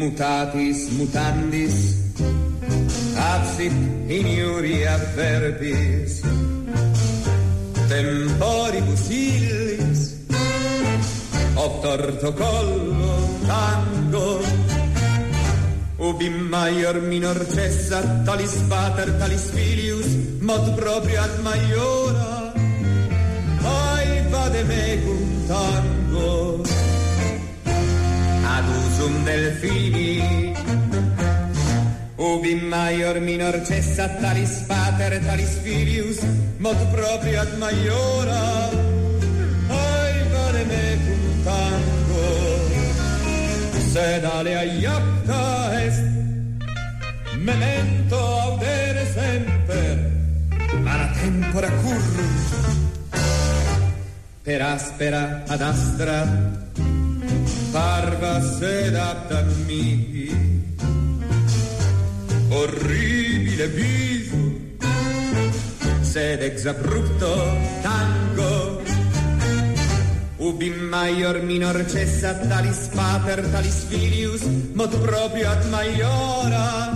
mutatis mutandis, absit iniuria verbis, temporibus illis, obtorto collo tango, ubi maior minor cessa talis pater talis filius, mod proprio ad maiora, ai vade mecum tango, usum delfini, ubi maior minor cessa talis pater talis filius, mod proprio ad maiora, ai vade mecum tango, sed alea iacta est, memento audere semper, mala tempora currunt, per aspera ad astra, parva sed apta mihi, orribile viso, sed ex abrupto tango, ubi maior minor cessa talis pater talis filius, mod proprio ad maiora,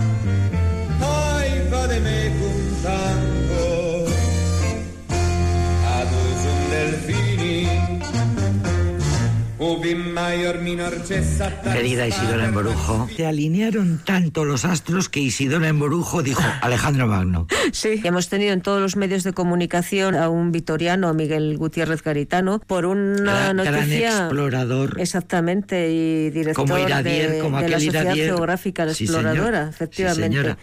ai vade mecum tango, Querida Isidora Emborujo, se alinearon tanto los astros que Isidora Emborujo dijo Alejandro Magno. Sí, hemos tenido en todos los medios de comunicación a un vitoriano, a Miguel Gutiérrez Garitano, por una Gran, gran noticia. explorador. Exactamente, y director Como Iradier, de, como de la Sociedad Iradier. Geográfica La Sí, Exploradora, señor. efectivamente. Sí, señora.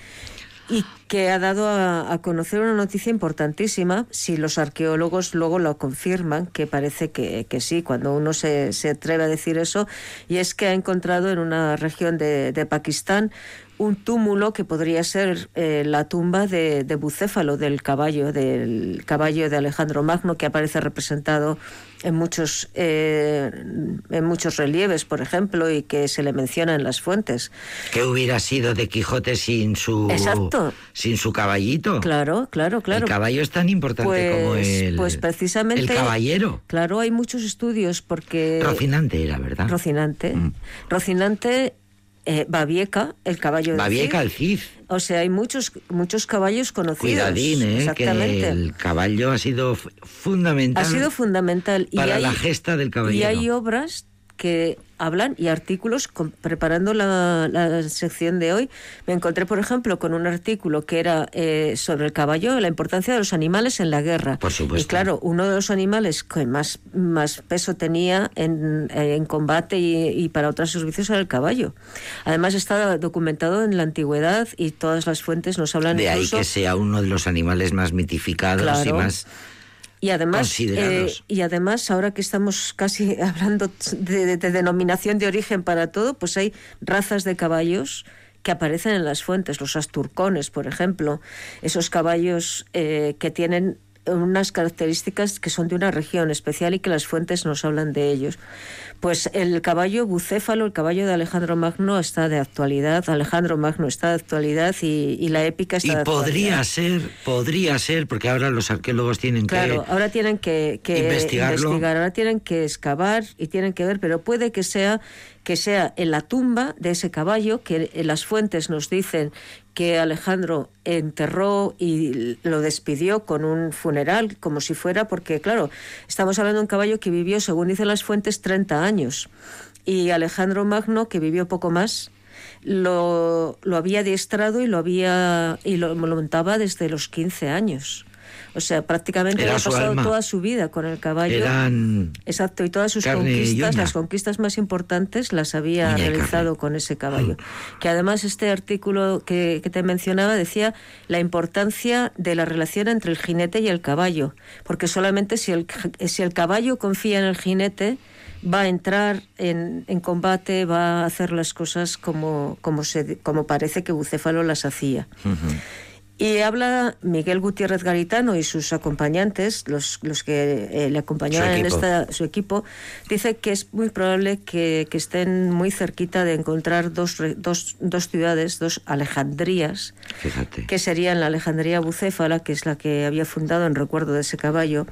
y que ha dado a, conocer una noticia importantísima, si los arqueólogos luego lo confirman, que parece que, que sí, cuando uno se, se atreve a decir eso, y es que ha encontrado en una región de, de Pakistán un túmulo que podría ser eh, la tumba de, de Bucéfalo, del caballo, del caballo de Alejandro Magno, que aparece representado en muchos, eh, en muchos relieves, por ejemplo, y que se le menciona en las fuentes. ¿Qué hubiera sido de Quijote sin su Exacto. sin su caballito? Claro, claro, claro. El caballo es tan importante Pues, como el pues precisamente. el caballero. Claro, hay muchos estudios porque. Rocinante era, ¿verdad? Rocinante. Mm. Rocinante, eh, Babieca, el caballo de Babieca, Cid. el Cid. O sea, hay muchos muchos caballos conocidos. Cuidadín, ¿eh? Exactamente. Que el caballo ha sido fu- fundamental Ha sido fundamental. Y para hay- la gesta del caballero. Y hay obras que hablan y artículos, con- preparando la, la sección de hoy, me encontré, por ejemplo, con un artículo que era eh, sobre el caballo, la importancia de los animales en la guerra. Por supuesto. Y claro, uno de los animales que más, más peso tenía en, en combate y, y para otros servicios era el caballo. Además está documentado en la antigüedad y todas las fuentes nos hablan de ahí incluso que sea uno de los animales más mitificados y más Y además, eh, y además, ahora que estamos casi hablando de, de- de denominación de origen para todo, pues hay razas de caballos que aparecen en las fuentes, los asturcones, por ejemplo, esos caballos eh, que tienen unas características que son de una región especial y que las fuentes nos hablan de ellos. Pues el caballo bucéfalo, el caballo de Alejandro Magno está de actualidad, Alejandro Magno está de actualidad y, y la épica está y de podría actualidad. ser, podría ser, porque ahora los arqueólogos tienen Claro, que ahora tienen que, que investigarlo. investigar, ahora tienen que excavar y tienen que ver, pero puede que sea que sea en la tumba de ese caballo que las fuentes nos dicen que Alejandro enterró y lo despidió con un funeral, como si fuera, porque claro, estamos hablando de un caballo que vivió, según dicen las fuentes, 30 años. Y Alejandro Magno, que vivió poco más, lo, lo había adiestrado y lo había y lo, montaba desde los 15 años. O sea, prácticamente Era su pasado alma. toda su vida con el caballo. eran Exacto, y todas sus conquistas, las conquistas más importantes las había realizado con ese caballo. Que además este artículo que, que te mencionaba decía la importancia de la relación entre el jinete y el caballo, porque solamente si el, si el caballo confía en el jinete va a entrar en, en combate, va a hacer las cosas como, como, se, como parece que Bucéfalo las hacía. Y habla Miguel Gutiérrez Garitano y sus acompañantes, los, los que eh, le acompañaban en esta, su equipo, dice que es muy probable que, que estén muy cerquita de encontrar dos, dos, dos ciudades, dos Alejandrías, fíjate. que serían la Alejandría Bucéfala, que es la que había fundado en recuerdo de ese caballo,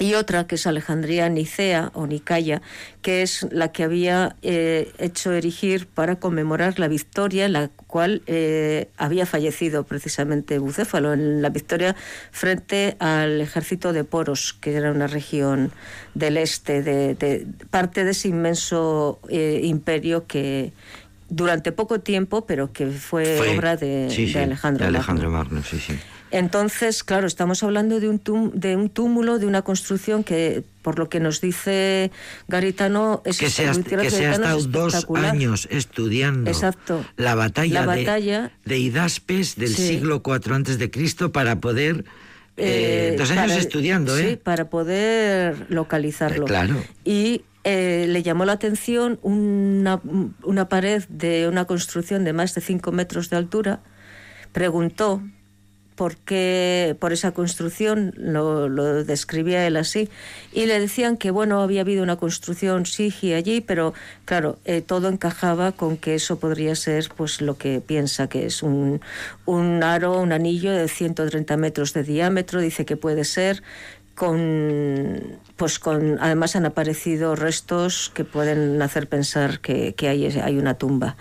y otra que es Alejandría Nicea o Nicaya, que es la que había eh, hecho erigir para conmemorar la victoria en la cual eh, había fallecido precisamente Bucéfalo, en la victoria frente al ejército de Poros, que era una región del este, de, parte de ese inmenso eh, imperio que durante poco tiempo, pero que fue, obra de, Alejandro, Alejandro Magno. sí, sí. Entonces, claro, estamos hablando de un, de un túmulo, de una construcción que, por lo que nos dice Garitano, es que se ha, que se ha estado dos años estudiando la batalla, de, Hidaspes del siglo IV antes de Cristo para poder eh, eh, dos años estudiando, ¿eh? Sí, para poder localizarlo. claro. Y eh, le llamó la atención una, una pared de una construcción de más de 5 metros de altura. Preguntó por por esa construcción, lo, describía él así, y le decían que bueno, había habido una construcción Sigi allí, pero claro, eh, todo encajaba con que eso podría ser pues lo que piensa que es un, un aro, un anillo de 130 metros de diámetro, dice que puede ser, con pues con además han aparecido restos que pueden hacer pensar que, que hay, hay una tumba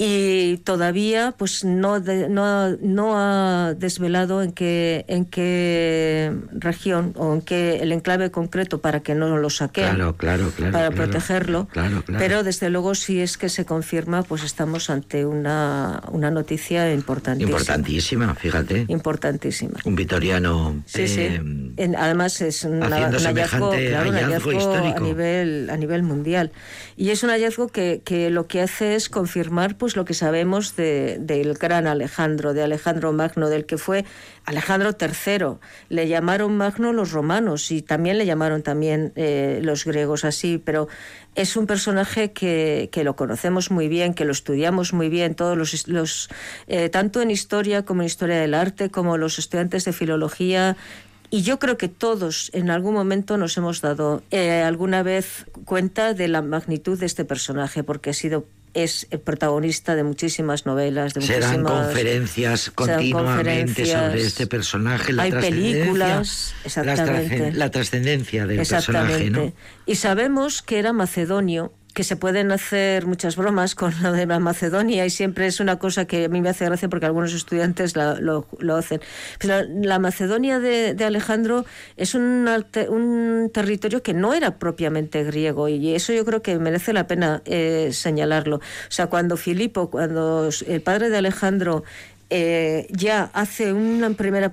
y todavía pues no, no, no, ha desvelado en qué, en qué región o en qué el enclave concreto para que no lo saquen claro, claro, claro, para protegerlo. Pero desde luego si es que se confirma pues estamos ante una, una noticia importantísima. Importantísima fíjate. Importantísima. Un vitoriano sí, sí. Eh, además es un hallazgo, a nivel a nivel mundial. Y es un hallazgo que, que lo que hace es confirmar pues lo que sabemos del gran Alejandro, de Alejandro Magno, del que fue Alejandro III. Le llamaron Magno los romanos y también le llamaron también eh, los griegos así, pero es un personaje que, lo conocemos muy bien, que lo estudiamos muy bien, todos los, eh, tanto en historia como en historia del arte, como los estudiantes de filología, y yo creo que todos en algún momento nos hemos dado eh, alguna vez cuenta de la magnitud de este personaje, porque ha sido es el protagonista de muchísimas novelas, de se dan conferencias continuamente sobre este personaje, la Hay películas, exactamente. la trascendencia del personaje, ¿no? Y sabemos que era macedonio que se pueden hacer muchas bromas con lo de la Macedonia y siempre es una cosa que a mí me hace gracia porque algunos estudiantes lo, hacen. Pero la Macedonia de, Alejandro es un, un, territorio que no era propiamente griego y eso yo creo que merece la pena eh, señalarlo. O sea, cuando Filipo, cuando el padre de Alejandro eh, ya hace una primera,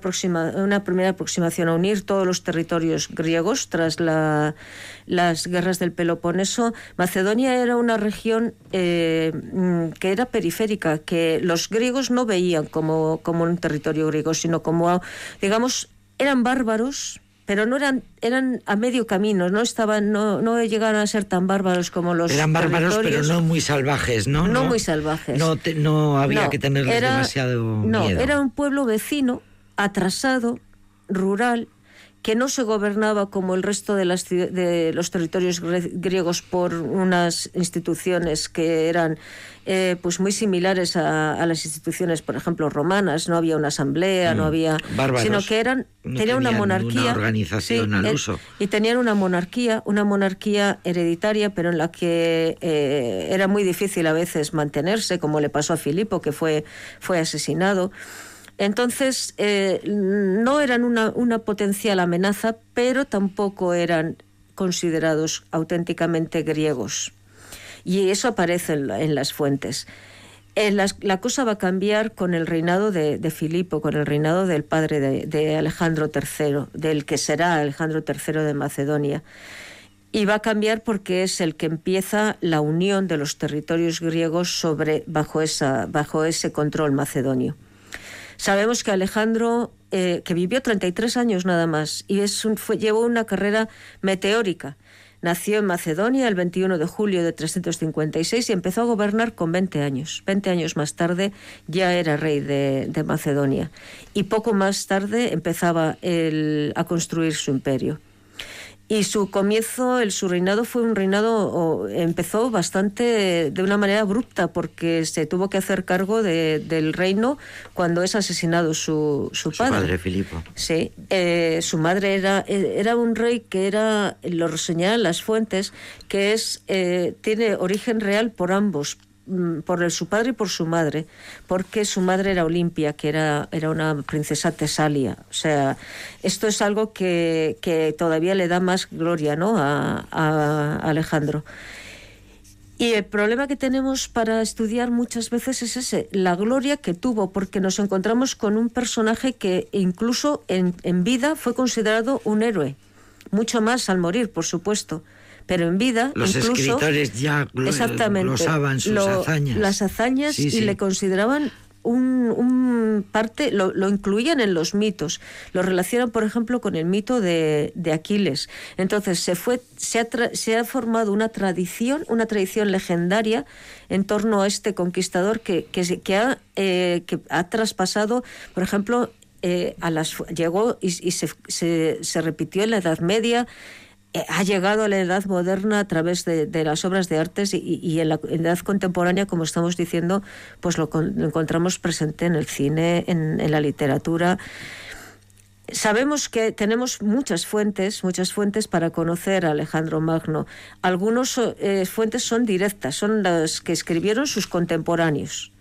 una primera aproximación a unir todos los territorios griegos tras las guerras del Peloponeso. Macedonia era una región eh, mm, que era periférica, que los griegos no veían como, como un territorio griego, sino como, digamos, eran bárbaros pero no eran eran a medio camino, no estaban no, no llegaron a ser tan bárbaros como los Eran bárbaros, pero no muy salvajes, ¿no? No, muy salvajes. No, no había que tenerles demasiado no, era un pueblo vecino, atrasado, rural, que no se gobernaba como el resto de, las, de los territorios griegos por unas instituciones que eran eh, pues muy similares a, las instituciones, por ejemplo, romanas. No había una asamblea, no mm, había, sino que eran tenían una monarquía, una organización al uso. y tenían una monarquía, una monarquía hereditaria, pero en la que eh, era muy difícil a veces mantenerse, como le pasó a Filipo, que fue fue asesinado. Entonces, eh, no eran una, potencial amenaza, pero tampoco eran considerados auténticamente griegos. Y eso aparece en, las fuentes. Eh, la, cosa va a cambiar con el reinado de, Filipo, con el reinado del padre de, Alejandro III, del que será Alejandro III de Macedonia. Y va a cambiar porque es el que empieza la unión de los territorios griegos sobre, bajo ese control macedonio. Sabemos que Alejandro, eh, que vivió 33 años nada más, y es fue, llevó una carrera meteórica. Nació en Macedonia el 21 de julio de 356 y empezó a gobernar con 20 años. 20 años más tarde ya era rey de, Macedonia. Y poco más tarde empezaba a construir su imperio. Y su comienzo, el, su reinado fue un reinado, empezó bastante de una manera abrupta porque se tuvo que hacer cargo del reino cuando es asesinado su, su padre. Su padre, Filipo. Sí, eh, su madre era, era un rey que era, lo reseñaban las fuentes, que es, eh, tiene origen real por ambos, por su padre y por su madre, porque su madre era Olimpia, que era, era una princesa tesalia. O sea, esto es algo que, todavía le da más gloria ¿no? a, a, Alejandro. Y el problema que tenemos para estudiar muchas veces es ese, la gloria que tuvo, porque nos encontramos con un personaje que incluso en, en vida fue considerado un héroe, mucho más al morir, por supuesto pero en vida los escritores ya glosaban sus hazañas. las hazañas y le consideraban un, parte, lo, incluían en los mitos, lo relacionan, por ejemplo, con el mito de, Aquiles. Entonces se fue, se ha, se ha, formado una tradición, una tradición legendaria en torno a este conquistador que, que, ha, eh, que ha traspasado, por ejemplo, eh, a las llegó y, se, se, se repitió en la Edad Media ha llegado a la edad moderna a través de, las obras de artes y, en la edad contemporánea, como estamos diciendo, pues lo, encontramos presente en el cine, en, la literatura. Sabemos que tenemos muchas fuentes, muchas fuentes para conocer a Alejandro Magno. Algunas eh, fuentes son directas, son las que escribieron sus contemporáneos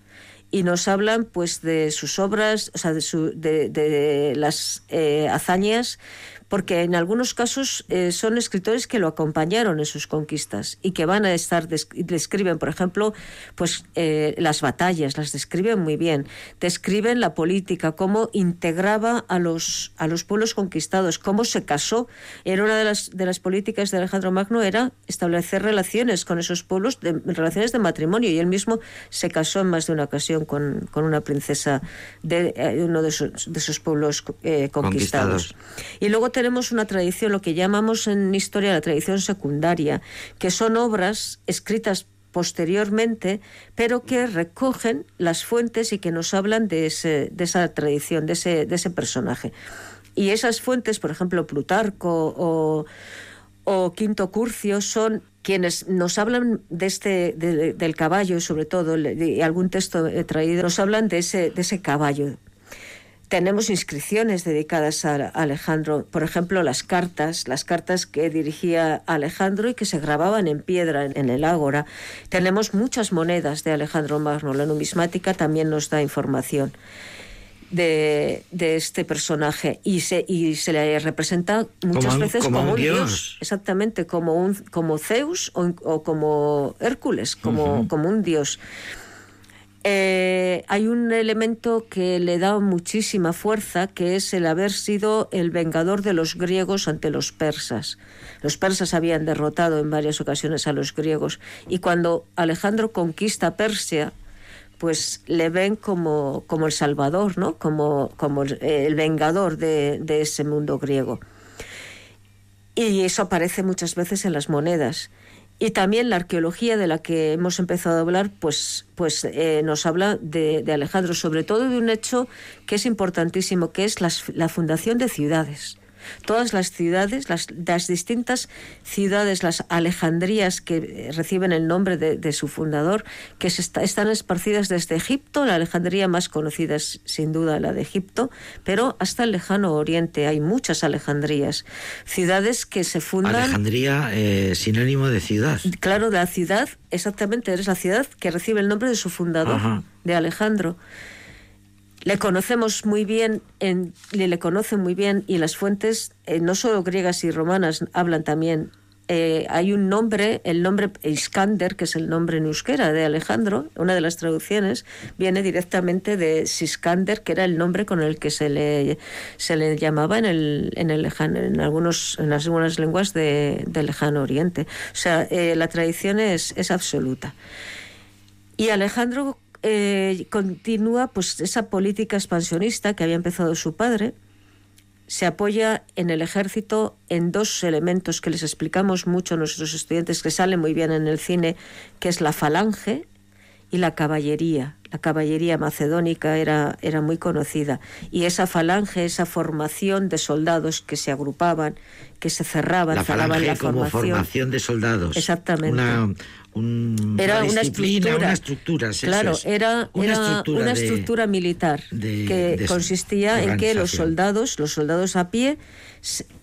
y nos hablan pues de sus obras, o sea, de, de, las eh, hazañas porque en algunos casos eh, son escritores que lo acompañaron en sus conquistas y que van a estar, describen, por ejemplo, pues eh, las batallas, las describen muy bien, describen la política, cómo integraba a los, a los pueblos conquistados, cómo se casó. Era una de las, de las políticas de Alejandro Magno, era establecer relaciones con esos pueblos, de, relaciones de matrimonio, y él mismo se casó en más de una ocasión con, con una princesa de eh, uno de esos, de esos pueblos conquistados. conquistados. Y luego tenemos una tradición, lo que llamamos en historia la tradición secundaria, que son obras escritas posteriormente, pero que recogen las fuentes y que nos hablan de, ese, de esa tradición, de ese, de ese personaje. Y esas fuentes, por ejemplo, Plutarco o, o Quinto Curcio, son quienes nos hablan de este del caballo, sobre todo, y algún texto he traído, nos hablan de ese, de ese caballo, tenemos inscripciones dedicadas a Alejandro, por ejemplo, las cartas, las cartas que dirigía Alejandro y que se grababan en piedra en el ágora. Tenemos muchas monedas de Alejandro Magno, la numismática también nos da información. De, este personaje y se, y se le representa muchas veces como, un dios. exactamente, como, un, como Zeus o, como Hércules, como, como un dios. Eh, hay un elemento que le da muchísima fuerza, que es el haber sido el vengador de los griegos ante los persas. Los persas habían derrotado en varias ocasiones a los griegos y cuando Alejandro conquista Persia, pues le ven como, como el salvador, ¿no? como, como el vengador de, de ese mundo griego. Y eso aparece muchas veces en las monedas. Y también la arqueología de la que hemos empezado a hablar, pues, pues eh, nos habla de, Alejandro, sobre todo de un hecho que es importantísimo, que es la fundación de ciudades todas las ciudades, las, distintas ciudades, las Alejandrías que reciben el nombre de, su fundador, que están esparcidas desde Egipto, la Alejandría más conocida es sin duda la de Egipto, pero hasta el lejano oriente hay muchas Alejandrías, ciudades que se fundan... Alejandría, eh, sinónimo de ciudad. Claro, la ciudad, exactamente, es la ciudad que recibe el nombre de su fundador, de Alejandro le conocemos muy bien, en, le, conocen muy bien y las fuentes, eh, no solo griegas y romanas, hablan también. Eh, hay un nombre, el nombre Iskander, que es el nombre en euskera de Alejandro, una de las traducciones, viene directamente de Siskander, que era el nombre con el que se le, se le llamaba en, el, en, el en, algunos, en algunas lenguas de, del lejano oriente. O sea, eh, la tradición es, es absoluta. Y Alejandro eh, continúa pues esa política expansionista que había empezado su padre. Se apoya en el ejército en dos elementos que les explicamos mucho a nuestros estudiantes que salen muy bien en el cine, que es la falange y la caballería. La caballería macedónica era, era muy conocida y esa falange, esa formación de soldados que se agrupaban, que se cerraban, la falange la como formación. de soldados. Exactamente. Una, era una, estructura, una estructura claro, era, una, estructura, militar que consistía en que los soldados, los soldados a pie,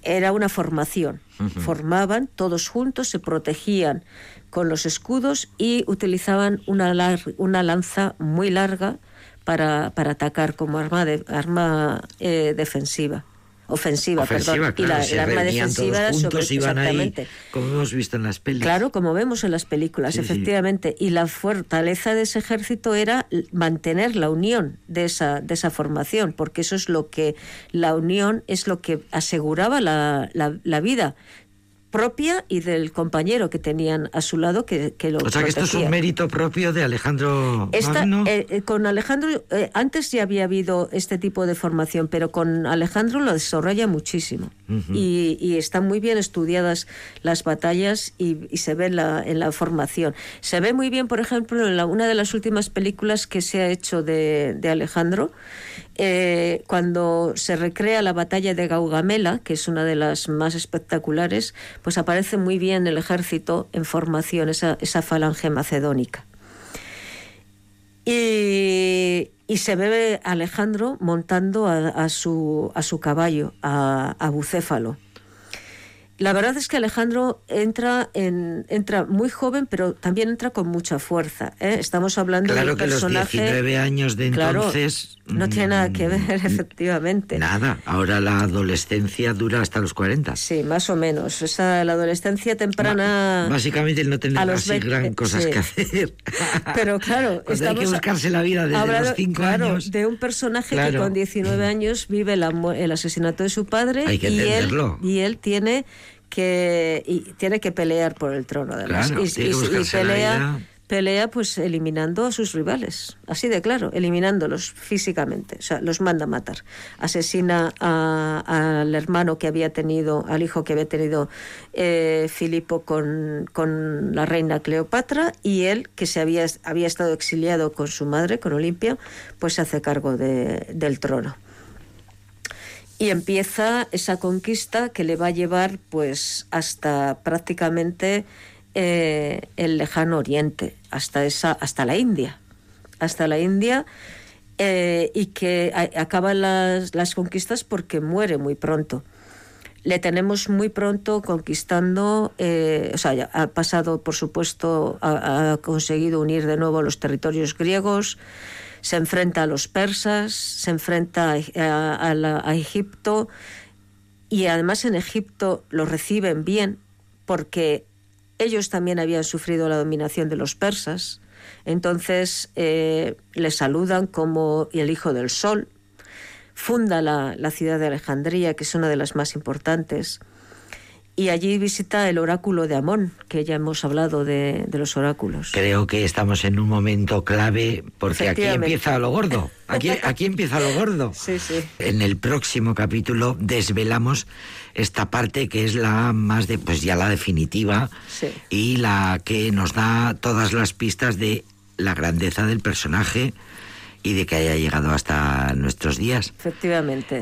era una formación. Formaban todos juntos, se protegían con los escudos y utilizaban una, una lanza muy larga para, para atacar como arma, de, arma eh, defensiva. Ofensiva, perdón. y la, arma defensiva era sobre, exactamente. como hemos visto en las películas. Claro, como vemos en las películas, efectivamente. Y la fortaleza de ese ejército era mantener la unión de esa, de esa formación, porque eso es lo que, la unión es lo que aseguraba la, la, la vida propia y del compañero que tenían a su lado que, que lo O sea que esto es un mérito propio de Alejandro Magno. Eh, eh, con Alejandro, eh, antes ya había habido este tipo de formación, pero con Alejandro lo desarrolla muchísimo. y, están muy bien estudiadas las batallas y, se ve en la, en la, formación. Se ve muy bien, por ejemplo, en una de las últimas películas que se ha hecho de, de Alejandro, eh, cuando se recrea la batalla de Gaugamela, que es una de las más espectaculares, pues aparece muy bien el ejército en formación, esa, falange macedónica. Y, se ve Alejandro montando a, su, caballo, a, a Bucéfalo. La verdad es que Alejandro entra en, entra muy joven, pero también entra con mucha fuerza. ¿eh? Estamos hablando de un que personaje. Los 19 años de entonces. no tiene nada que mm, ver, efectivamente. Nada. Ahora la adolescencia dura hasta los 40. Sí, más o menos. Esa, la adolescencia temprana. básicamente no tener así gran cosas que hacer. Pero claro, estamos hay que buscarse la vida desde los 5 años. De un personaje que con 19 años vive el asesinato de su padre hay que y, él, y él tiene que y tiene que pelear por el trono además. Y, pelea pelea pues eliminando a sus rivales. Así de claro eliminándolos físicamente. O sea los manda a matar. Asesina al hermano que había tenido al hijo que había tenido eh, Filipo con, con, la reina Cleopatra y él que se había había estado exiliado con su madre con Olimpia pues se hace cargo de, del trono y empieza esa conquista que le va a llevar pues hasta prácticamente eh, el lejano oriente, hasta esa, hasta la India, hasta la India eh, y que acaban las, las, conquistas porque muere muy pronto. Le tenemos muy pronto conquistando, eh, o sea, ha pasado, por supuesto, ha, ha conseguido unir de nuevo los territorios griegos, se enfrenta a los persas, se enfrenta a, Egipto y además en Egipto lo reciben bien porque ellos también habían sufrido la dominación de los persas. Entonces eh, le saludan como el hijo del sol. Funda la, la ciudad de Alejandría, que es una de las más importantes y allí visita el oráculo de Amón, que ya hemos hablado de, los oráculos. Creo que estamos en un momento clave porque aquí empieza lo gordo. Aquí, aquí empieza lo gordo. Sí, sí. En el próximo capítulo desvelamos esta parte que es la más de, pues ya la definitiva y la que nos da todas las pistas de la grandeza del personaje y de que haya llegado hasta nuestros días. Efectivamente.